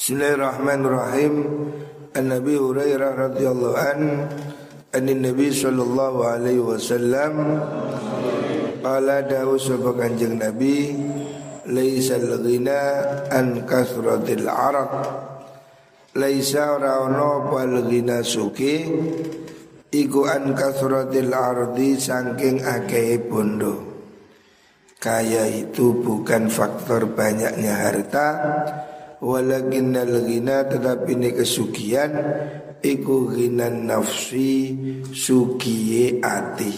Bismillahirrahmanirrahim. An Nabi Hurairah radhiyallahu an an Nabi sallallahu alaihi wasallam qala dawu sapa Kanjeng Nabi laisal ghina an kasratil araq laisa ora pal ghina suki iku an kasratil ardi saking akeh bondo kaya itu bukan faktor banyaknya harta walakin ghina tetapi ini kesugihan iku ghinan nafsi sugiye ati.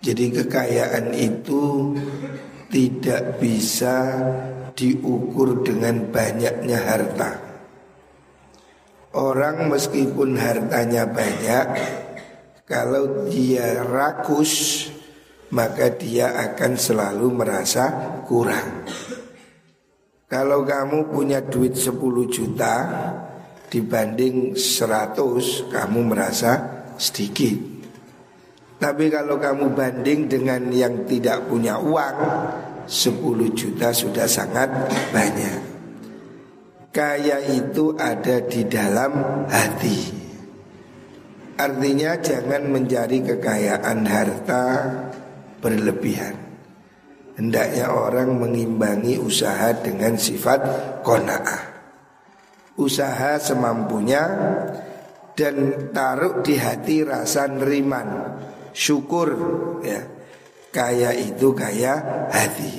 Jadi kekayaan itu tidak bisa diukur dengan banyaknya harta. Orang meskipun hartanya banyak kalau dia rakus maka dia akan selalu merasa kurang kalau kamu punya duit 10 juta dibanding 100 kamu merasa sedikit. Tapi kalau kamu banding dengan yang tidak punya uang 10 juta sudah sangat banyak. Kaya itu ada di dalam hati. Artinya jangan mencari kekayaan harta berlebihan. Hendaknya orang mengimbangi usaha dengan sifat kona'ah Usaha semampunya dan taruh di hati rasa neriman Syukur ya. Kaya itu kaya hati.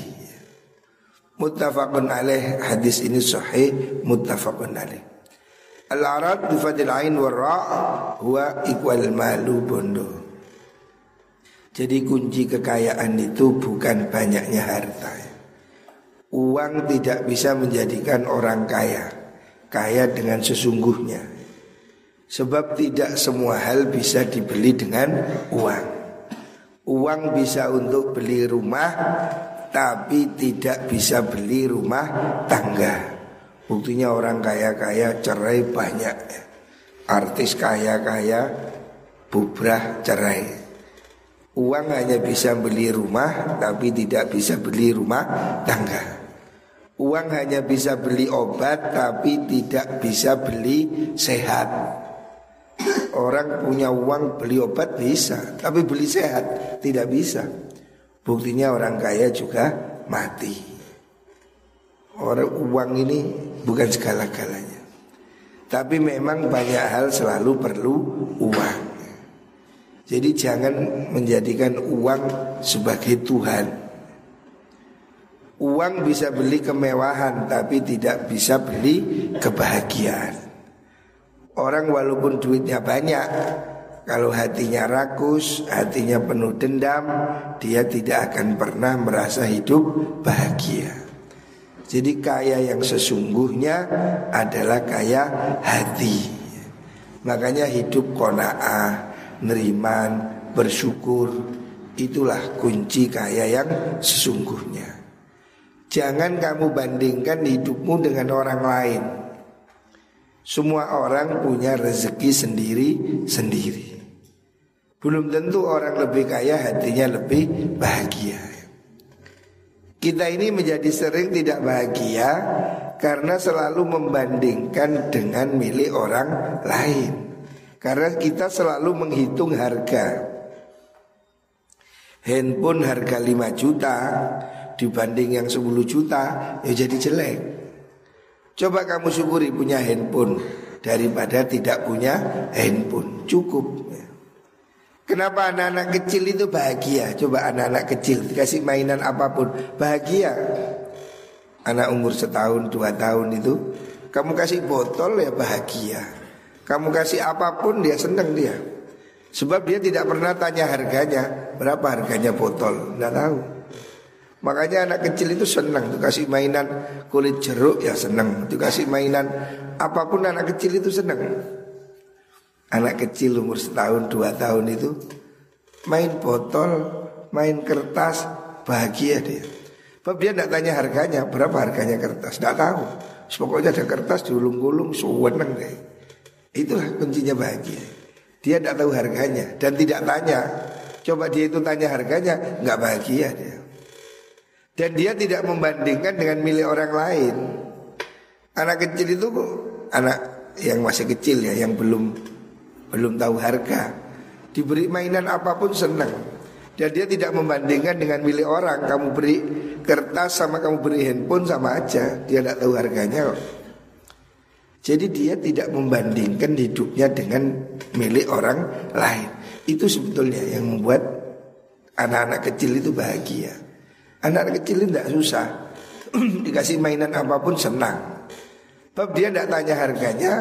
Muttafaqun alaih. Hadis ini sahih muttafaqun alaih. Al-arad bifadil ain warra huwa ikwal malu bondo jadi kunci kekayaan itu bukan banyaknya harta. Uang tidak bisa menjadikan orang kaya. Kaya dengan sesungguhnya. Sebab tidak semua hal bisa dibeli dengan uang. Uang bisa untuk beli rumah tapi tidak bisa beli rumah tangga. Buktinya orang kaya-kaya cerai banyak. Artis kaya-kaya bubrah cerai. Uang hanya bisa beli rumah tapi tidak bisa beli rumah tangga. Uang hanya bisa beli obat tapi tidak bisa beli sehat. Orang punya uang beli obat bisa, tapi beli sehat tidak bisa. Buktinya orang kaya juga mati. Orang uang ini bukan segala-galanya. Tapi memang banyak hal selalu perlu uang. Jadi jangan menjadikan uang sebagai Tuhan. Uang bisa beli kemewahan tapi tidak bisa beli kebahagiaan. Orang walaupun duitnya banyak, kalau hatinya rakus, hatinya penuh dendam, dia tidak akan pernah merasa hidup bahagia. Jadi kaya yang sesungguhnya adalah kaya hati. Makanya hidup kona'ah, neriman, bersyukur Itulah kunci kaya yang sesungguhnya. Jangan kamu bandingkan hidupmu dengan orang lain. Semua orang punya rezeki sendiri-sendiri Belum tentu orang lebih kaya hatinya lebih bahagia. Kita ini menjadi sering tidak bahagia karena selalu membandingkan dengan milik orang lain. Karena kita selalu menghitung harga. Handphone harga 5 juta Dibanding yang 10 juta Ya jadi jelek. Coba kamu syukuri punya handphone Daripada tidak punya handphone. Cukup. Kenapa anak-anak kecil itu bahagia? Coba anak-anak kecil Dikasih mainan apa pun Bahagia. Anak umur setahun dua tahun itu Kamu kasih botol ya bahagia kamu kasih apa pun dia senang dia. Sebab dia tidak pernah tanya harganya Berapa harganya botol Tidak tahu. Makanya anak kecil itu senang Tuh kasih mainan kulit jeruk ya senang Tuh kasih mainan apa pun anak kecil itu senang Anak kecil umur setahun dua tahun itu Main botol Main kertas Bahagia dia. Sebab dia tidak tanya harganya Berapa harganya kertas Tidak tahu. Pokoknya ada kertas diulung-ulung Senang deh Itulah kuncinya bahagia. Dia tidak tahu harganya dan tidak tanya. Coba dia itu tanya harganya, nggak bahagia dia. Dan dia tidak membandingkan dengan milik orang lain. Anak kecil itu anak yang masih kecil ya, yang belum belum tahu harga. Diberi mainan apa pun senang. Dan dia tidak membandingkan dengan milik orang. Kamu beri kertas sama kamu beri handphone sama aja. Dia tidak tahu harganya kok. Jadi dia tidak membandingkan hidupnya dengan milik orang lain. Itu sebetulnya yang membuat anak-anak kecil itu bahagia. Anak-anak kecil tidak susah. Dikasih mainan apa pun senang. Sebab dia tidak tanya harganya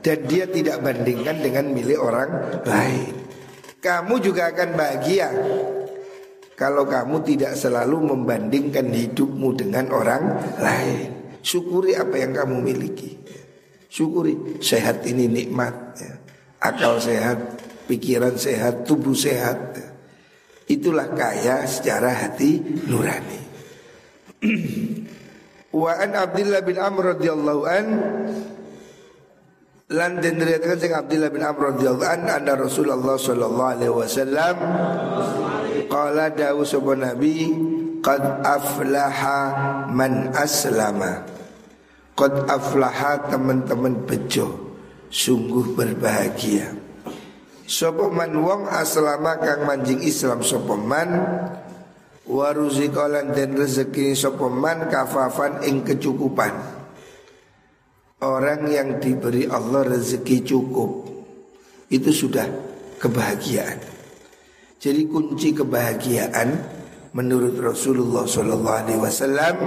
dan dia tidak bandingkan dengan milik orang lain. Kamu juga akan bahagia kalau kamu tidak selalu membandingkan hidupmu dengan orang lain. Syukuri apa yang kamu miliki. Syukuri sehat ini nikmat. Ya. Akal sehat, pikiran sehat, tubuh sehat. Itulah kaya secara hati nurani. Wa an Abdullah bin Amr radhiyallahu an lan den riwayatkan sing Abdullah bin Amr radhiyallahu an anna Rasulullah sallallahu alaihi wasallam qala dawu sapa nabi qad aflaha man aslama qad aflaha teman-teman bejo. Sungguh berbahagia. Sapa man wong aslama kang manjing Islam sapa man waruzikolan dan rezeki sopeman kafafan ing kecukupan. Orang yang diberi Allah rezeki cukup Itu sudah kebahagiaan. Jadi kunci kebahagiaan Menurut Rasulullah SAW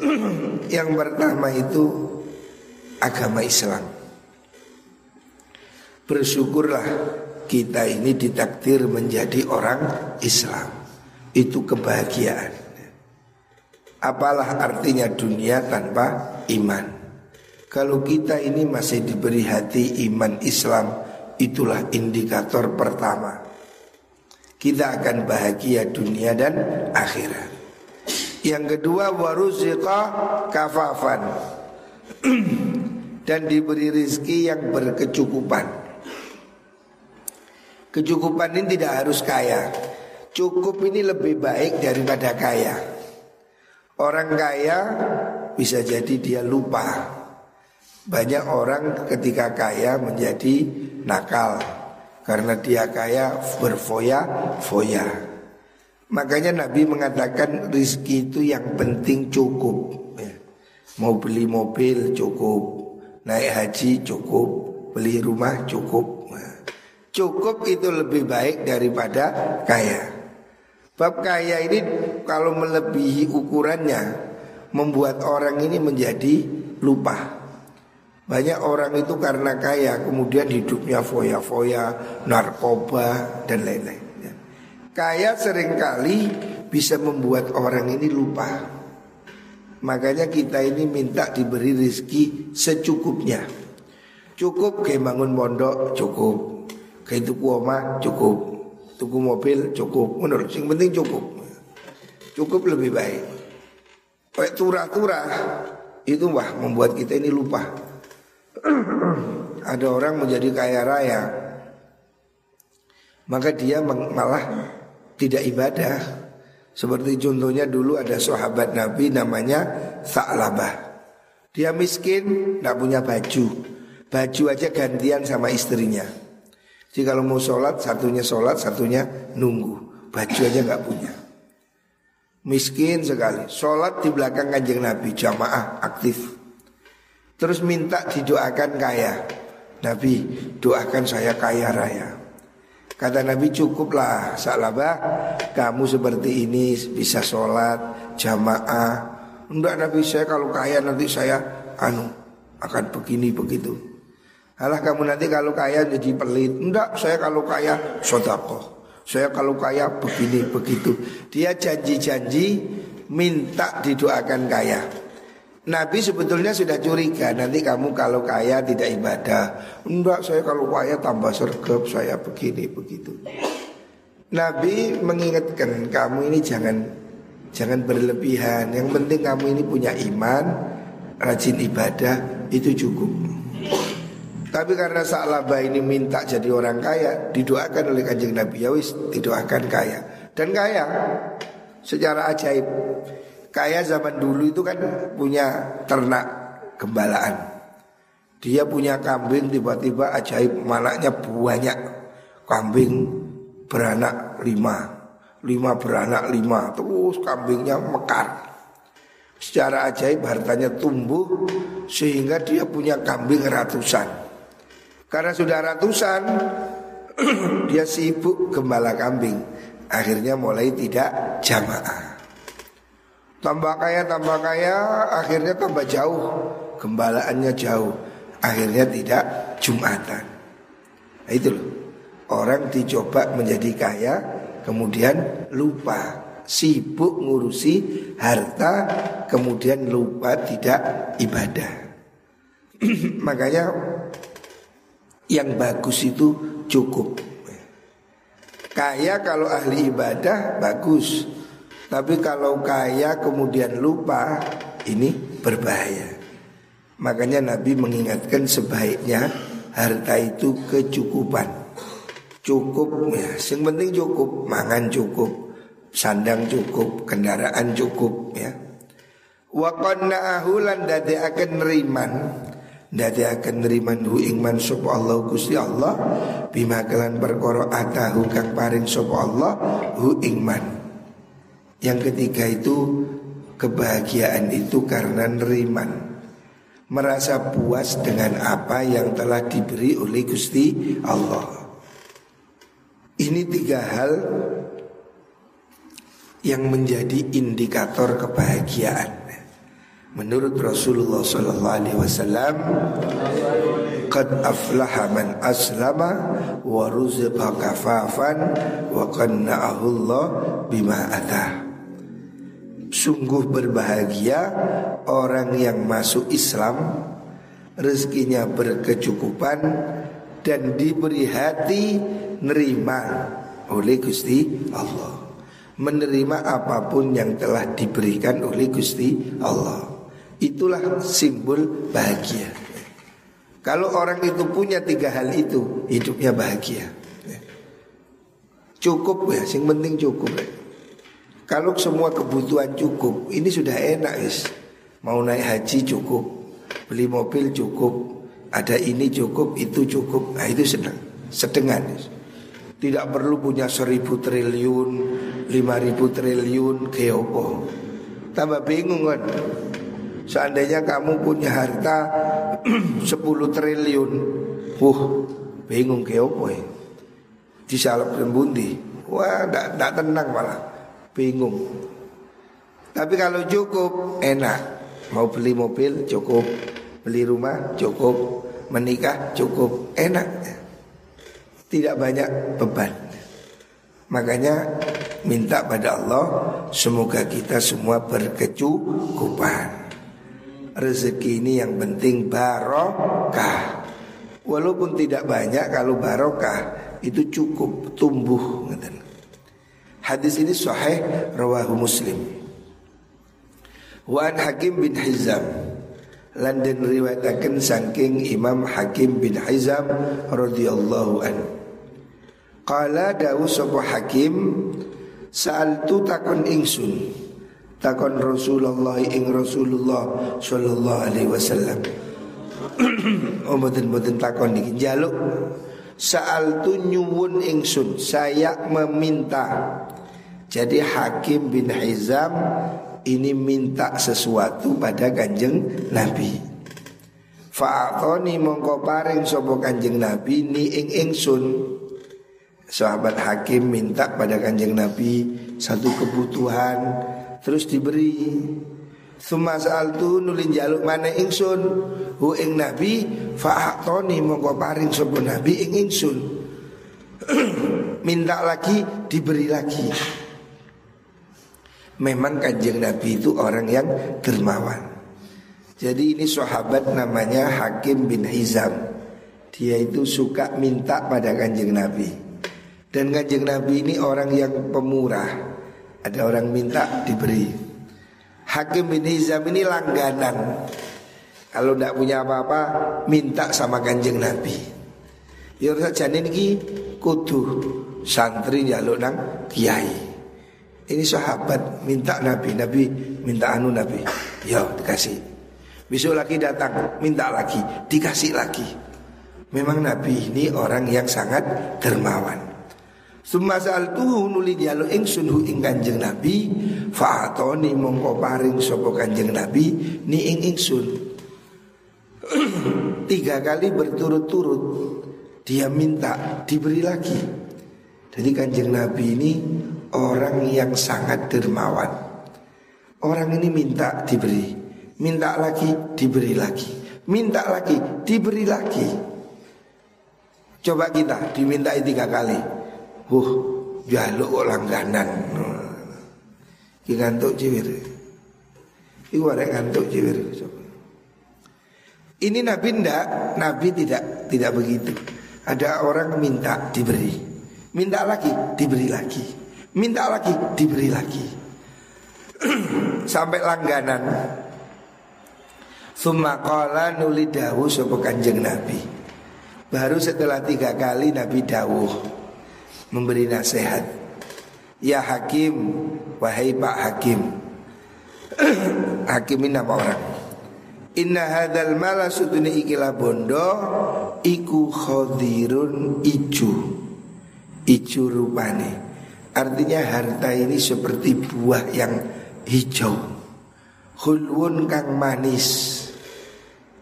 Yang pertama itu Agama Islam Bersyukurlah kita ini ditakdir menjadi orang Islam itu kebahagiaan. Apalah artinya dunia tanpa iman? Kalau kita ini masih diberi hati iman Islam, itulah indikator pertama. Kita akan bahagia dunia dan akhirat. Yang kedua waruziqa kafafan. Dan diberi rizki yang berkecukupan. Kecukupan ini tidak harus kaya, Cukup ini lebih baik daripada kaya. Orang kaya bisa jadi dia lupa. Banyak orang ketika kaya menjadi nakal. Karena dia kaya berfoya-foya Makanya Nabi mengatakan rizki itu yang penting cukup ya. Mau beli mobil cukup Naik haji cukup Beli rumah cukup Cukup itu lebih baik daripada kaya Bab kaya ini kalau melebihi ukurannya membuat orang ini menjadi lupa. Banyak orang itu karena kaya kemudian hidupnya foya-foya, narkoba dan lain-lain. Ya. Kaya sering kali bisa membuat orang ini lupa. Makanya kita ini minta diberi rezeki secukupnya. Cukup kayak bangun pondok cukup, kayak itu kuoma cukup, tuku mobil cukup menurut yang penting cukup cukup lebih baik kayak turah-turah itu wah membuat kita ini lupa ada orang menjadi kaya raya maka dia malah tidak ibadah. Seperti contohnya dulu ada sahabat Nabi namanya Sa'labah dia miskin tidak punya baju. Baju aja gantian sama istrinya. Jadi kalau mau sholat satunya sholat satunya nunggu. Baju aja nggak punya. Miskin sekali. Sholat di belakang kanjeng Nabi Jamaah aktif. Terus minta didoakan kaya. Nabi doakan saya kaya raya Kata Nabi cukuplah Salabah Kamu seperti ini bisa sholat Jamaah. Enggak Nabi saya kalau kaya nanti saya Anu akan begini begitu. Alah kamu nanti kalau kaya jadi pelit. Enggak saya kalau kaya sodako Saya kalau kaya begini begitu. Dia janji-janji minta didoakan kaya Nabi sebetulnya sudah curiga Nanti kamu kalau kaya tidak ibadah. Enggak saya kalau kaya tambah sergap Saya begini begitu. Nabi mengingatkan kamu ini jangan Jangan berlebihan. Yang penting kamu ini punya iman Rajin ibadah Itu cukup. Tapi karena Sa'labah ini minta jadi orang kaya Didoakan oleh kanjeng Nabi. Yawis ya Didoakan kaya. Dan kaya Secara ajaib Kaya zaman dulu itu kan punya ternak gembalaan. Dia punya kambing tiba-tiba ajaib malaknya banyak. Kambing beranak lima, lima beranak lima, terus kambingnya mekar. Secara ajaib hartanya tumbuh sehingga dia punya kambing ratusan. Karena sudah ratusan, dia sibuk gembala kambing. Akhirnya mulai tidak jamaah. Tambah kaya, tambah kaya, akhirnya tambah jauh. Gembalaannya jauh. Akhirnya tidak Jumatan. Nah, itu loh. Orang dicoba menjadi kaya, kemudian lupa. Sibuk ngurusi harta, kemudian lupa tidak ibadah. Makanya yang bagus itu cukup. Kaya kalau ahli ibadah bagus. Tapi kalau kaya kemudian lupa ini berbahaya. Makanya Nabi mengingatkan sebaiknya harta itu kecukupan. Cukup ya, yang penting cukup, mangan cukup, sandang cukup, kendaraan cukup ya. Wa qanna'ahu lan akan riman Dadi akan neriman hu ingman sapa Allah Gusti Allah bima kelan perkara atahu kang paring sapa Allah hu ingman. Yang ketiga itu kebahagiaan itu karena neriman. Merasa puas dengan apa yang telah diberi oleh Gusti Allah. Ini tiga hal yang menjadi indikator kebahagiaan. Menurut Rasulullah sallallahu alaihi wasallam Qad aflaha man aslama wa ruziqa kafafan wa Allah bima atah. Sungguh berbahagia orang yang masuk Islam Rezekinya berkecukupan Dan diberi hati nerima oleh Gusti Allah Menerima apa pun yang telah diberikan oleh Gusti Allah Itulah simbol bahagia. Kalau orang itu punya tiga hal itu, hidupnya bahagia. Cukup ya, yang penting cukup. Kalau semua kebutuhan cukup, ini sudah enak guys. Mau naik haji cukup, beli mobil cukup, ada ini cukup, itu cukup. Nah itu senang, sedengan. Guys. Tidak perlu punya seribu triliun, lima ribu triliun, keopo. Tambah bingung kan. Seandainya kamu punya harta 10 triliun Wuh bingung apa ya Disalap dan bundi Wah tidak tenang malah Bingung. Tapi kalau cukup enak. Mau beli mobil cukup. Beli rumah cukup. Menikah cukup. Enak. Tidak banyak beban. Makanya minta pada Allah Semoga kita semua berkecukupan. Rezeki ini yang penting barokah. Walaupun tidak banyak kalau barokah itu cukup tumbuh. Hadis ini sahih rawahu Muslim. Wa an Hakim bin Hizam lan den riwayataken saking Imam Hakim bin Hizam radhiyallahu an. Qala dawu sapa Hakim sa'altu takon ingsun takon Rasulullah ing Rasulullah sallallahu alaihi wasallam. oh mboten-mboten takon iki njaluk Saal tu nyuwun ingsun Saya meminta Jadi Hakim bin Hizam Ini minta sesuatu pada kanjeng Nabi. Fa'atoni mongko paring sopo kanjeng Nabi Ni ing ingsun. Sahabat Hakim minta pada kanjeng Nabi Satu kebutuhan terus diberi. Suma tu nulin jaluk mana ingsun? Hu ing nabi Fa'atoni mongko paring sopo nabi ing ingsun. Minta lagi diberi lagi Memang kanjeng nabi itu orang yang dermawan Jadi ini sahabat namanya Hakim bin Hizam Dia itu suka minta pada kanjeng nabi Dan kanjeng nabi ini orang yang pemurah ada orang minta diberi. Hakim bin Hizam ini langganan. Kalau tidak punya apa-apa, minta sama kanjeng Nabi. Ya saja ini kudu santri jaluk nang kiai. Ini sahabat minta Nabi, Nabi minta anu Nabi. Ya dikasih. Besok lagi datang, minta lagi, dikasih lagi. Memang Nabi ini orang yang sangat dermawan. Summa tuh nuli dialog ingsun hu ing Kanjeng Nabi fa'atoni mongko paring sapa Kanjeng Nabi ni ing ingsun. Tiga kali berturut-turut dia minta diberi lagi. Jadi Kanjeng Nabi ini orang yang sangat dermawan. Orang ini minta diberi, minta lagi diberi lagi, minta lagi diberi lagi. Coba kita diminta tiga kali. Huh, jaluk langganan. Ki ngantuk ciwir. Iku ada ngantuk ciwir. Ini Nabi ndak, Nabi tidak tidak begitu. Ada orang minta diberi, minta lagi diberi lagi, minta lagi diberi lagi, sampai langganan. Sumakola nuli dawu sopo kanjeng Nabi. Baru setelah tiga kali Nabi dawuh Memberi nasihat. Ya Hakim Wahai Pak Hakim. Hakim ini nama orang? Inna hadal mala sutuni ikilah bondo Iku khodirun icu Icu rupane Artinya harta ini seperti buah yang hijau Hulwun kang manis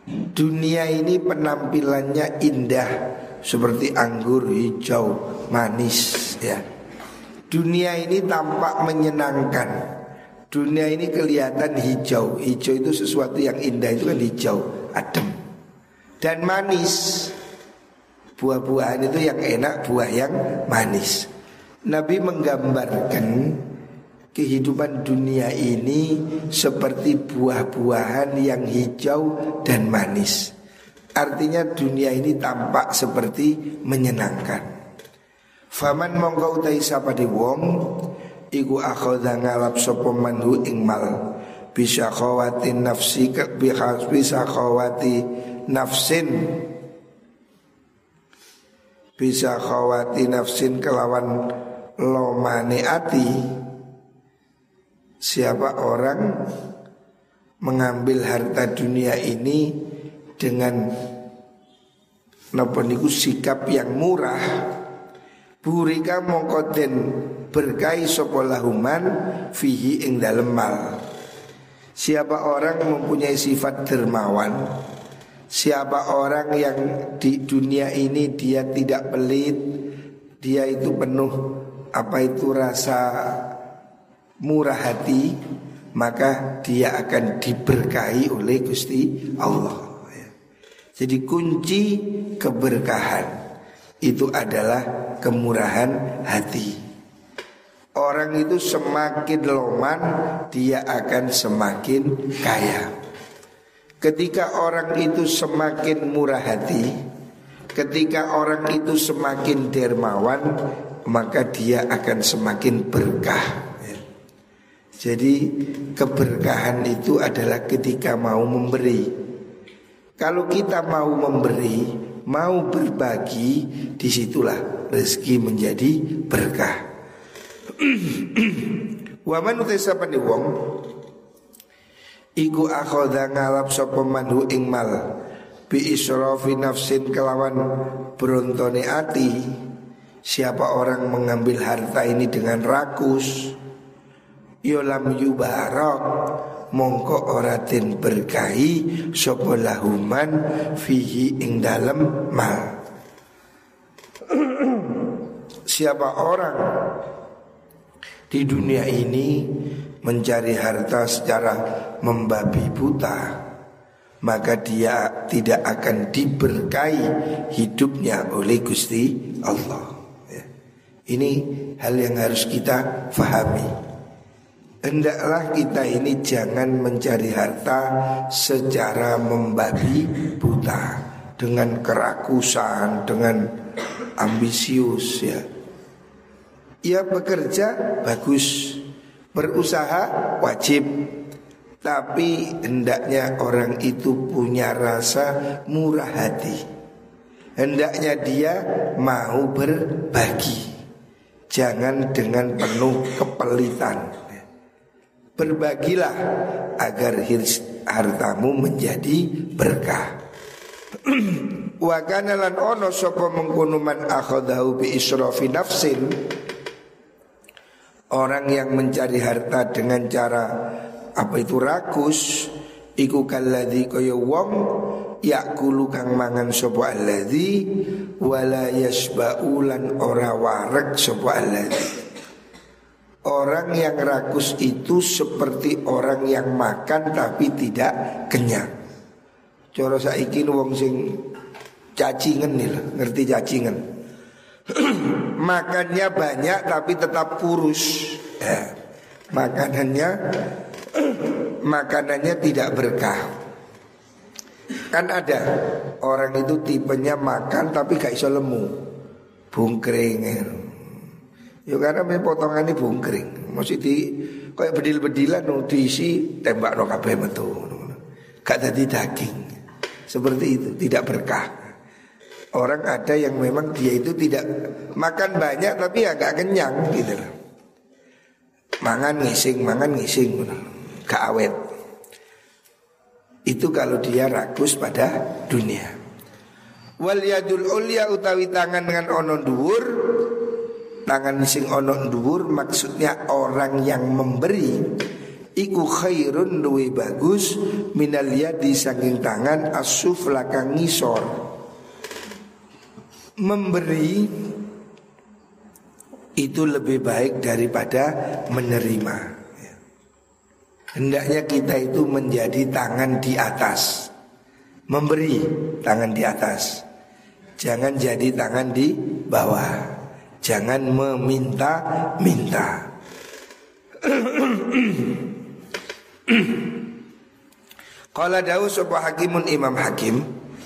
Dunia ini penampilannya indah seperti anggur hijau manis ya. Dunia ini tampak menyenangkan. Dunia ini kelihatan hijau. Hijau itu sesuatu yang indah itu kan hijau, adem. Dan manis. Buah-buahan itu yang enak, buah yang manis. Nabi menggambarkan kehidupan dunia ini seperti buah-buahan yang hijau dan manis. Artinya dunia ini tampak seperti menyenangkan. Faman mongko utai sapa di wong iku akhadha ngalap sapa manhu ing mal bisa khawati nafsi bisa khawati nafsin bisa khawati nafsin kelawan lomane ati Siapa orang mengambil harta dunia ini dengan napa sikap yang murah? Burika mongkoten berkai sopolahuman fihi ing dalem mal. Siapa orang mempunyai sifat dermawan? Siapa orang yang di dunia ini dia tidak pelit Dia itu penuh apa itu rasa murah hati maka dia akan diberkahi oleh Gusti Allah. Ya. Jadi kunci keberkahan itu adalah kemurahan hati. Orang itu semakin loman dia akan semakin kaya. Ketika orang itu semakin murah hati, ketika orang itu semakin dermawan, maka dia akan semakin berkah. Jadi keberkahan itu adalah ketika mau memberi. Kalau kita mau memberi, mau berbagi, di situlah rezeki menjadi berkah. Waman utesa wong Iku akhoda ngalap sopo manhu ing mal Bi israfi nafsin kelawan berontone ati Siapa orang mengambil harta ini dengan rakus Yolam yubarok mongko ora den berkahi sapa lahuman fihi ing dalem mal Siapa orang di dunia ini mencari harta secara membabi buta maka dia tidak akan diberkahi hidupnya oleh Gusti Allah. Ini hal yang harus kita fahami. Hendaklah kita ini jangan mencari harta secara membabi buta dengan kerakusan, dengan ambisius ya. Ia bekerja bagus, berusaha wajib, tapi hendaknya orang itu punya rasa murah hati. Hendaknya dia mau berbagi, jangan dengan penuh kepelitan. Berbagilah agar hartamu menjadi berkah. Wa ono sapa mengkono man akhadahu bi israfi nafsin Orang yang mencari harta dengan cara apa itu rakus iku kalladzi kaya wong yakulu kang mangan sapa alladzi wala yasbaulan ora warek sapa alladzi Orang yang rakus itu seperti orang yang makan tapi tidak kenyang. Coro saiki wong sing cacingan nih lah, ngerti cacingan. Makannya banyak tapi tetap kurus. Ya. Makanannya makanannya tidak berkah. Kan ada orang itu tipenya makan tapi gak iso lemu. Bungkring. Ya. Ya karena potongan ini bungkring. Mesti di kayak bedil-bedilan diisi tembak no kabeh metu. Gak tadi daging. Seperti itu, tidak berkah. Orang ada yang memang dia itu tidak makan banyak tapi agak kenyang gitu. Mangan ngising, mangan ngising, gak awet. Itu kalau dia rakus pada dunia. Wal yadul ulia utawi tangan dengan onon dhuwur. Tangan sing ono dhuwur maksudnya orang yang memberi. Iku khairun luwe bagus minal yadi saking tangan asuf lakang ngisor. Memberi itu lebih baik daripada menerima hendaknya kita itu menjadi tangan di atas. Memberi tangan di atas. Jangan jadi tangan di bawah. Jangan meminta-minta. Kalau dawu sebuah hakimun imam hakim.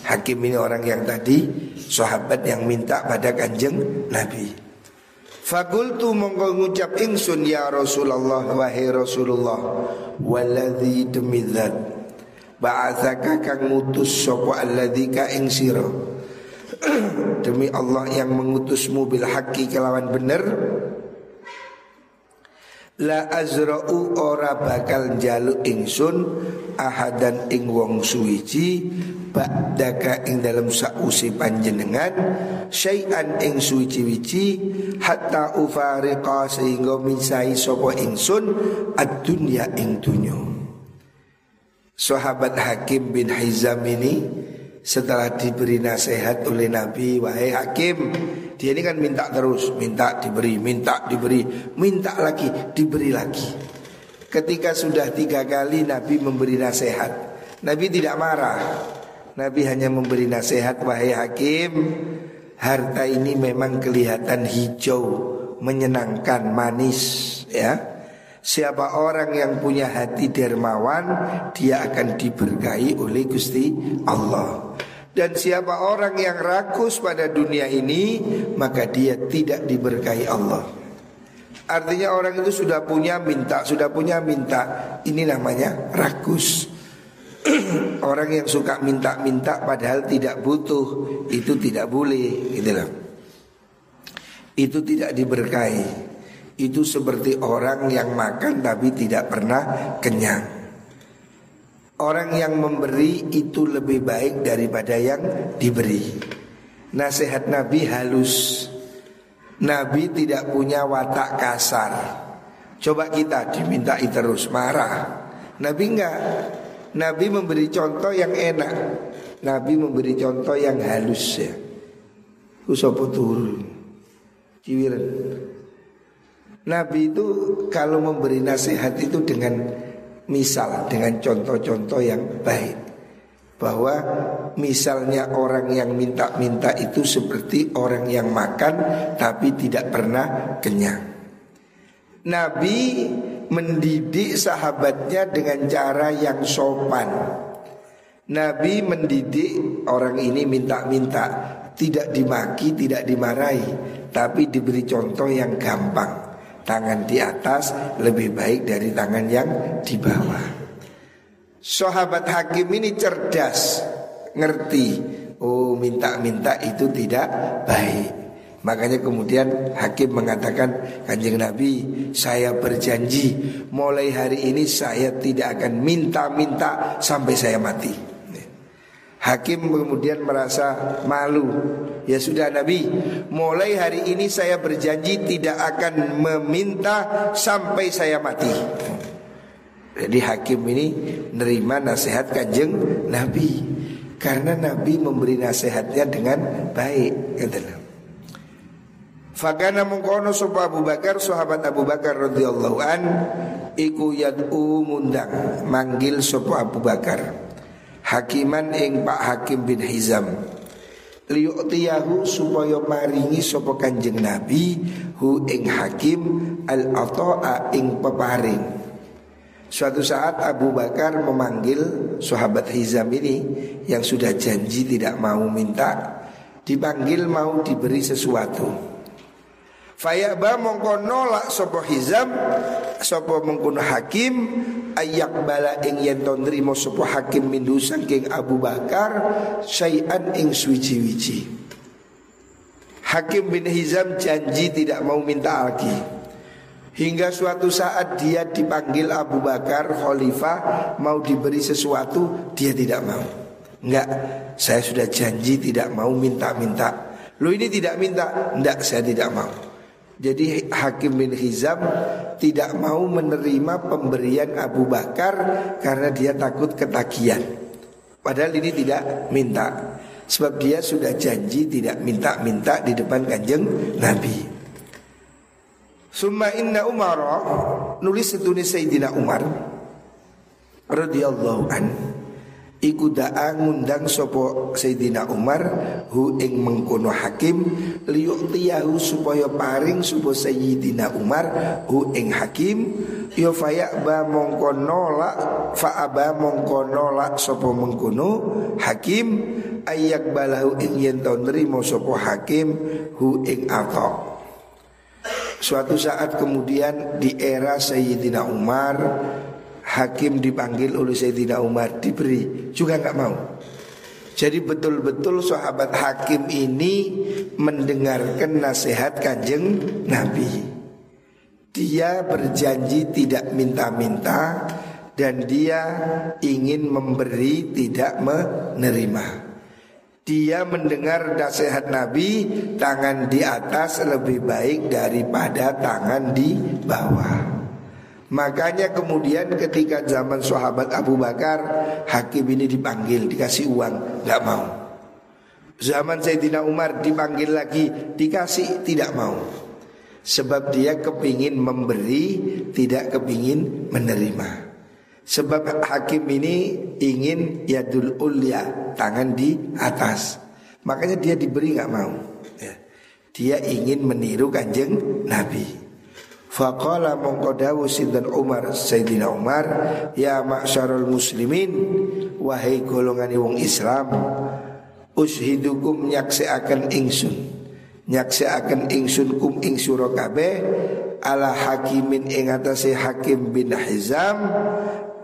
Hakim ini orang yang tadi Sahabat yang minta pada kanjeng Nabi Fakultu mongko ngucap ingsun ya Rasulullah Wahai Rasulullah Waladhi demi dhat Ba'athaka kang mutus Sopo alladhi ka ing Demi Allah yang mengutusmu bil haqqi kelawan bener La azra'u ora bakal jaluk ingsun ahadan ing wong suwiji ba'daka ing dalam sausi panjenengan syai'an ing suwiji-wiji hatta ufariqa sehingga misai sapa ingsun ad-dunya ing dunya. Sahabat Hakim bin Hizam ini setelah diberi nasihat oleh Nabi wahai hakim dia ini kan minta terus minta diberi minta diberi minta lagi diberi lagi. Ketika sudah tiga kali Nabi memberi nasihat Nabi tidak marah. Nabi hanya memberi nasihat wahai hakim harta ini memang kelihatan hijau menyenangkan manis ya Siapa orang yang punya hati dermawan Dia akan diberkahi oleh Gusti Allah. Dan siapa orang yang rakus pada dunia ini Maka dia tidak diberkahi Allah. Artinya orang itu sudah punya minta Sudah punya minta. Ini namanya rakus. Orang yang suka minta-minta padahal tidak butuh Itu tidak boleh gitu. Itu tidak diberkahi itu seperti orang yang makan tapi tidak pernah kenyang. Orang yang memberi itu lebih baik daripada yang diberi. Nasihat Nabi halus. Nabi tidak punya watak kasar. Coba kita dimintai terus marah. Nabi enggak. Nabi memberi contoh yang enak. Nabi memberi contoh yang halus ya. Usopo turu. Ciwiran. Nabi itu kalau memberi nasihat itu dengan misal, dengan contoh-contoh yang baik. Bahwa misalnya orang yang minta-minta itu seperti orang yang makan tapi tidak pernah kenyang. Nabi mendidik sahabatnya dengan cara yang sopan. Nabi mendidik orang ini minta-minta, tidak dimaki, tidak dimarahi, tapi diberi contoh yang gampang tangan di atas lebih baik dari tangan yang di bawah. Sahabat hakim ini cerdas, ngerti. Oh minta-minta itu tidak baik. Makanya kemudian hakim mengatakan kanjeng Nabi saya berjanji mulai hari ini saya tidak akan minta-minta sampai saya mati. Hakim kemudian merasa malu. Ya sudah Nabi, mulai hari ini saya berjanji tidak akan meminta sampai saya mati. Jadi hakim ini nerima nasihat kanjeng Nabi karena Nabi memberi nasihatnya dengan baik. Fakana mengkono sapa Abu Bakar sahabat Abu Bakar radhiyallahu an iku yad'u mundang manggil sapa Abu Bakar hakiman ing Pak Hakim bin Hizam. Liyu'tiyahu supaya maringi sapa Kanjeng Nabi hu ing hakim al ata'a ing peparing. Suatu saat Abu Bakar memanggil sahabat Hizam ini yang sudah janji tidak mau minta dipanggil mau diberi sesuatu ba mongko nolak sopo hizam sopo mengkono hakim ayak bala ing yen to nrimo sapa hakim mindu saking Abu Bakar syai'an ing suci-wici Hakim bin Hizam janji tidak mau minta lagi. Hingga suatu saat dia dipanggil Abu Bakar Khalifah Mau diberi sesuatu Dia tidak mau. Enggak Saya sudah janji tidak mau minta-minta. Lu ini tidak minta? Enggak saya tidak mau jadi Hakim bin Hizam tidak mau menerima pemberian Abu Bakar karena dia takut ketagihan. Padahal ini tidak minta. Sebab dia sudah janji tidak minta-minta di depan kanjeng Nabi. Summa inna Umar nulis itu Sayyidina Umar radhiyallahu an Iku da'a ngundang sopo Sayyidina Umar Hu ing mengkono hakim Liyuktiyahu supaya paring Sopo Sayyidina Umar Hu ing hakim Yo fayak ba mongko nolak Fa'aba mongko nolak Sopo mengkono hakim Ayak balahu ing yento nerimo Sopo hakim Hu ing atok Suatu saat kemudian di era Sayyidina Umar hakim dipanggil oleh Sayyidina Umar diberi juga nggak mau. Jadi betul-betul sahabat hakim ini mendengarkan nasihat kanjeng Nabi. Dia berjanji tidak minta-minta dan dia ingin memberi tidak menerima. Dia mendengar nasihat Nabi tangan di atas lebih baik daripada tangan di bawah. Makanya kemudian ketika zaman sahabat Abu Bakar Hakim ini dipanggil dikasih uang nggak mau. Zaman Sayyidina Umar dipanggil lagi dikasih tidak mau. Sebab dia kepingin memberi tidak kepingin menerima. Sebab hakim ini ingin yadul ulya tangan di atas. Makanya dia diberi nggak mau. Ya. Dia ingin meniru kanjeng Nabi Faqala mongko dawu sinten Umar Sayyidina Umar ya ma'syarul muslimin wahai golongan wong Islam ushidukum akan ingsun akan ingsun kum ing sura kabeh ala hakimin ing atase Hakim bin Hizam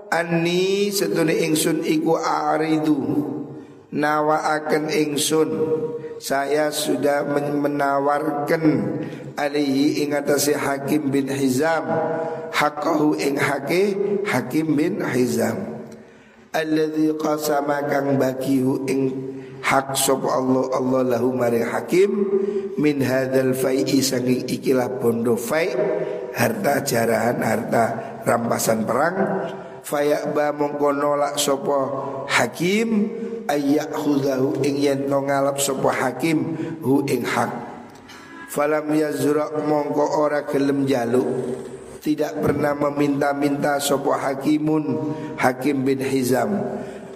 anni setune ingsun iku aridu nawaaken ingsun saya sudah menawarkan alaihi ingatasi Hakim bin Hizam. Haqqahu ing hake Hakim bin Hizam. Alladzi qasama kang bakihu ing hak sop Allah Allah lahu mari hakim min hadzal fai'i sanging ikilah bondo fai harta jarahan harta rampasan perang fayak ba mongko nolak sapa hakim ayak khudahu ing yen ngalap sapa hakim hu ing hak Falam yazra mongko ora gelem jaluk. Tidak pernah meminta-minta sopo hakimun Hakim bin Hizam.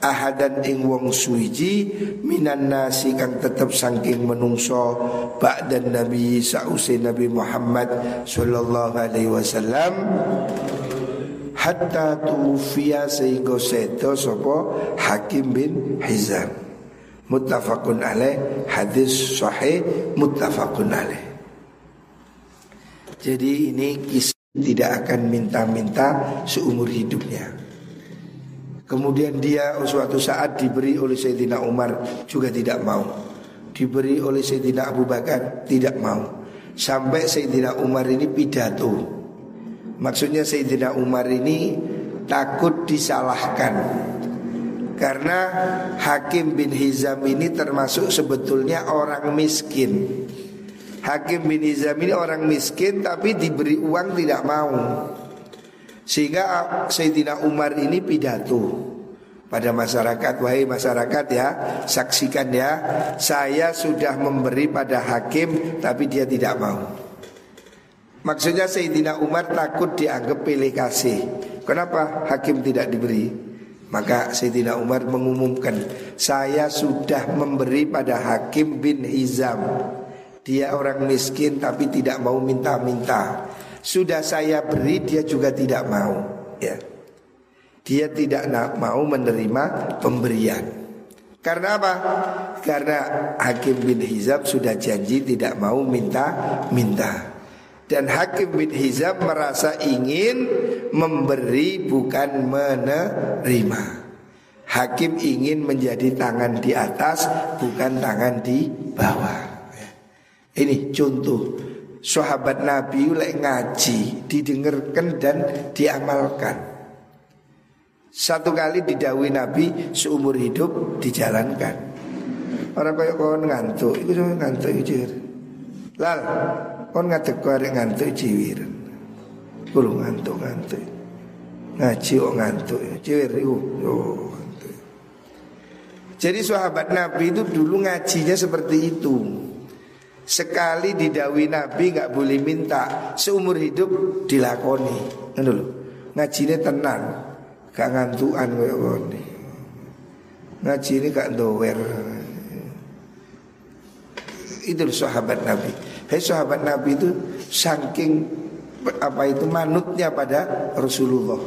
Ahadan ing wong suiji Minan nasi kang tetep sangking menungso Ba'dan Nabi sa'usai Nabi Muhammad Sallallahu alaihi wasallam. Hatta tufiya sehingga seto sopo Hakim bin Hizam muttafaqun alaih. Hadis sahih muttafaqun alaih. Jadi ini kisah tidak akan minta-minta seumur hidupnya. Kemudian dia suatu saat diberi oleh Sayyidina Umar juga tidak mau. Diberi oleh Sayyidina Abu Bakar tidak mau. Sampai Sayyidina Umar ini pidato. Maksudnya Sayyidina Umar ini takut disalahkan karena Hakim bin Hizam ini termasuk sebetulnya orang miskin. Hakim bin Hizam ini orang miskin tapi diberi uang tidak mau. Sehingga Sayyidina Umar ini pidato pada masyarakat. Wahai masyarakat ya Saksikan ya Saya sudah memberi pada hakim Tapi dia tidak mau. Maksudnya Sayyidina Umar takut dianggap pilih kasih. Kenapa hakim tidak diberi Maka Sayyidina Umar mengumumkan Saya sudah memberi pada hakim bin Hizam Dia orang miskin tapi tidak mau minta-minta Sudah saya beri dia juga tidak mau Ya dia tidak mau menerima pemberian. Karena apa? Karena Hakim bin Hizab sudah janji tidak mau minta-minta. Dan Hakim bin Hizab merasa ingin memberi bukan menerima. Hakim ingin menjadi tangan di atas bukan tangan di bawah. Ini contoh sahabat Nabi lek ngaji didengarkan dan diamalkan. Satu kali didawi Nabi seumur hidup dijalankan. Orang kaya kau ngantuk, itu ngantuk itu. Lal, kau ngadek kau ngantuk ciwir. Kulo ngantuk ngantuk. Ngaji kok ngantuk, ciwir. Oh, ngantuk. Jadi sahabat Nabi itu dulu ngajinya seperti itu. Sekali didawi Nabi nggak boleh minta seumur hidup dilakoni. Dulu ngajinya tenang. Gak ngantuan kaya ngene. Ngaji ini gak dower. Itu sahabat Nabi. Hei sahabat Nabi itu saking apa itu manutnya pada Rasulullah.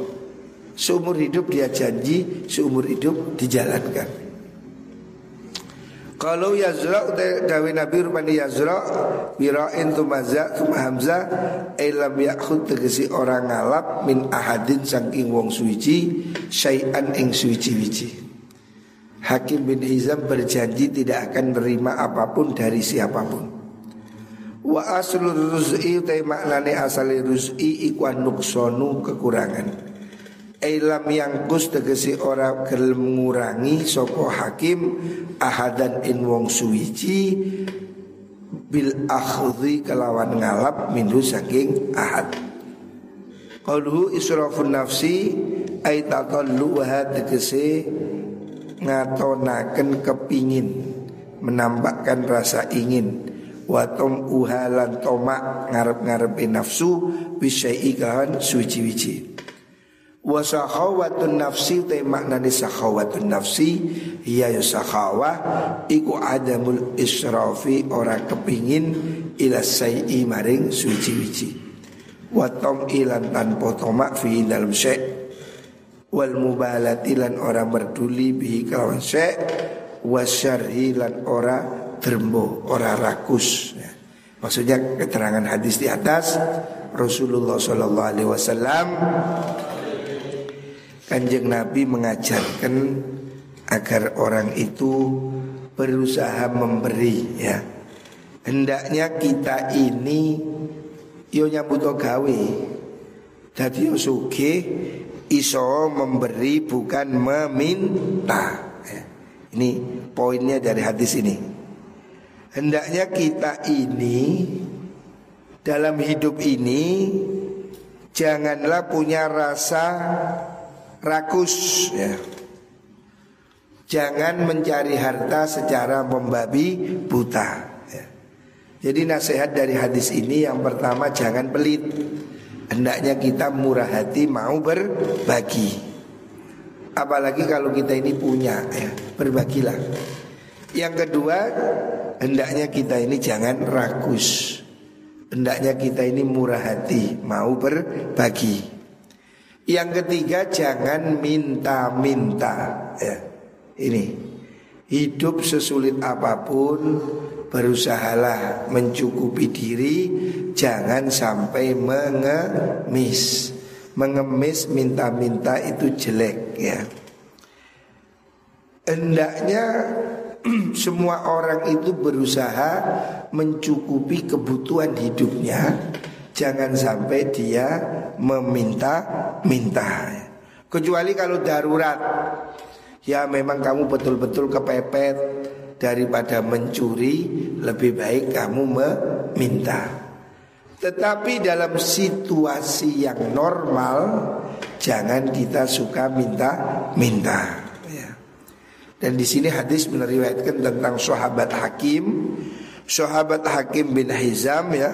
Seumur hidup dia janji, seumur hidup dijalankan. Kalau yazra dawe Nabi rupani yazra Birain tumaza tuma hamzah Elam yakhud tegesi orang ngalap Min ahadin sangking wong suici Syai'an ing suici-wici Hakim bin Hizam berjanji tidak akan menerima apa pun dari siapa pun Wa aslul ruz'i utai maknane asali ruz'i ikuan nuksonu kekurangan Eilam yang kus tegesi ora gelem ngurangi soko hakim ahadan in wong suwici bil akhdhi kelawan ngalap minhu saking ahad. Qaluhu israfun nafsi ay tatallu wa tegesi ngatonaken kepingin menampakkan rasa ingin watom uhalan tomak ngarep-ngarepe nafsu bisyai kahan suci-wici. Wa sakhawatun nafsi te maknane sakhawatun nafsi Iya ya sakhawah Iku adamul israfi ora kepingin Ila sayi maring suci-wici. Wa tom ilan tanpa tomak fi dalam syek. Wal mubalat ilan ora berduli bihi kelawan syek Wa syarhi lan ora dermo ora rakus ya. Maksudnya keterangan hadis di atas Rasulullah Sallallahu Alaihi Wasallam Kanjeng Nabi mengajarkan agar orang itu berusaha memberi ya. Hendaknya kita ini yo nyambut gawe. Dadi yo sugih iso memberi bukan meminta. Ini poinnya dari hadis ini. Hendaknya kita ini dalam hidup ini janganlah punya rasa rakus ya. Jangan mencari harta secara membabi buta ya. Jadi nasihat dari hadis ini yang pertama jangan pelit Hendaknya kita murah hati mau berbagi Apalagi kalau kita ini punya ya Berbagilah Yang kedua Hendaknya kita ini jangan rakus Hendaknya kita ini murah hati Mau berbagi yang ketiga jangan minta-minta ya. Ini hidup sesulit apa pun berusahalah mencukupi diri jangan sampai mengemis. Mengemis minta-minta itu jelek ya. Hendaknya semua orang itu berusaha mencukupi kebutuhan hidupnya. Jangan sampai dia meminta-minta. Kecuali kalau darurat. Ya memang kamu betul-betul kepepet. Daripada mencuri Lebih baik kamu meminta Tetapi dalam situasi yang normal Jangan kita suka minta-minta dan di sini hadis meneriwayatkan tentang sahabat Hakim, sahabat Hakim bin Hizam ya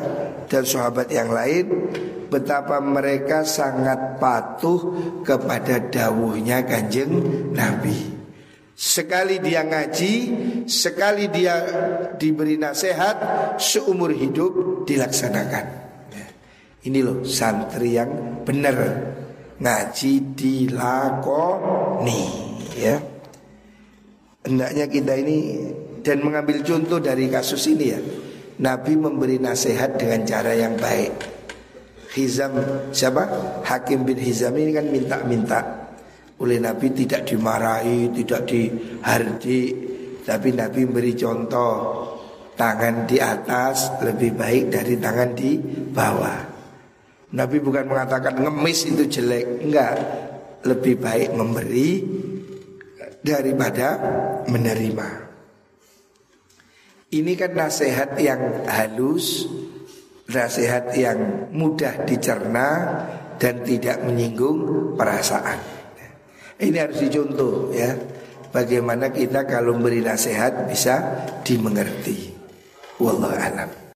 dan sahabat yang lain betapa mereka sangat patuh kepada dawuhnya kanjeng Nabi. Sekali dia ngaji, sekali dia diberi nasihat, seumur hidup dilaksanakan. Ya. Ini loh santri yang benar ngaji dilakoni ya hendaknya kita ini dan mengambil contoh dari kasus ini ya. Nabi memberi nasihat dengan cara yang baik. Hizam siapa? Hakim bin Hizam ini kan minta-minta oleh Nabi tidak dimarahi, tidak dihardi, tapi Nabi memberi contoh tangan di atas lebih baik dari tangan di bawah. Nabi bukan mengatakan ngemis itu jelek, enggak. Lebih baik memberi daripada menerima. Ini kan nasihat yang halus, nasihat yang mudah dicerna dan tidak menyinggung perasaan. Ini harus dicontoh ya. Bagaimana kita kalau beri nasihat bisa dimengerti. Wallahu alam.